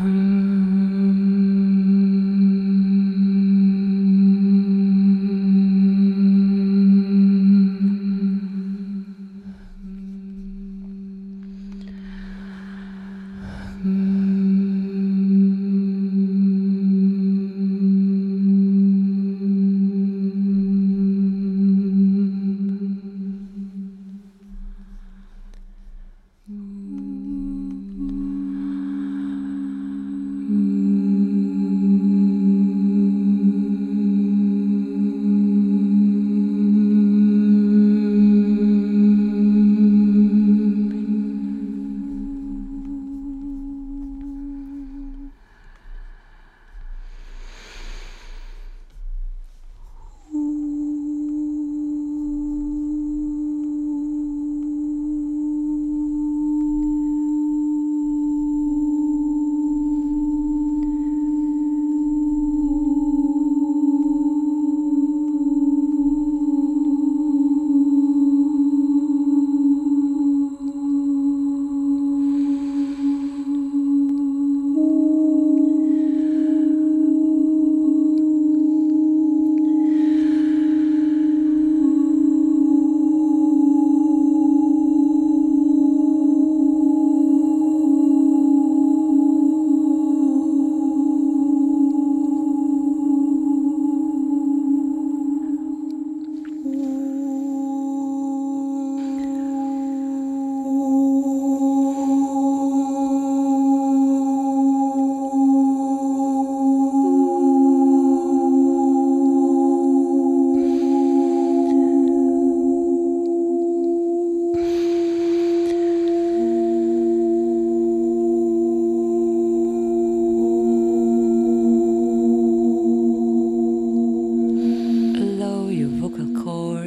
Allow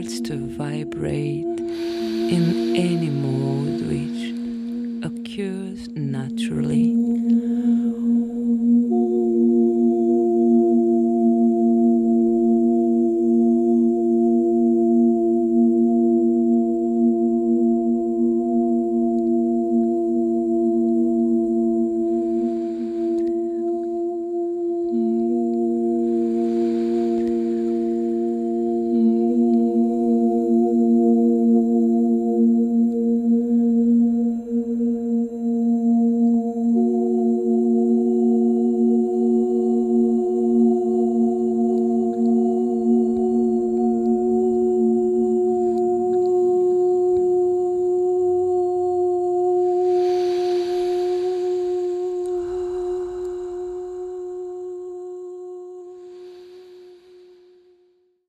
to vibrate in any mode which occurs naturally.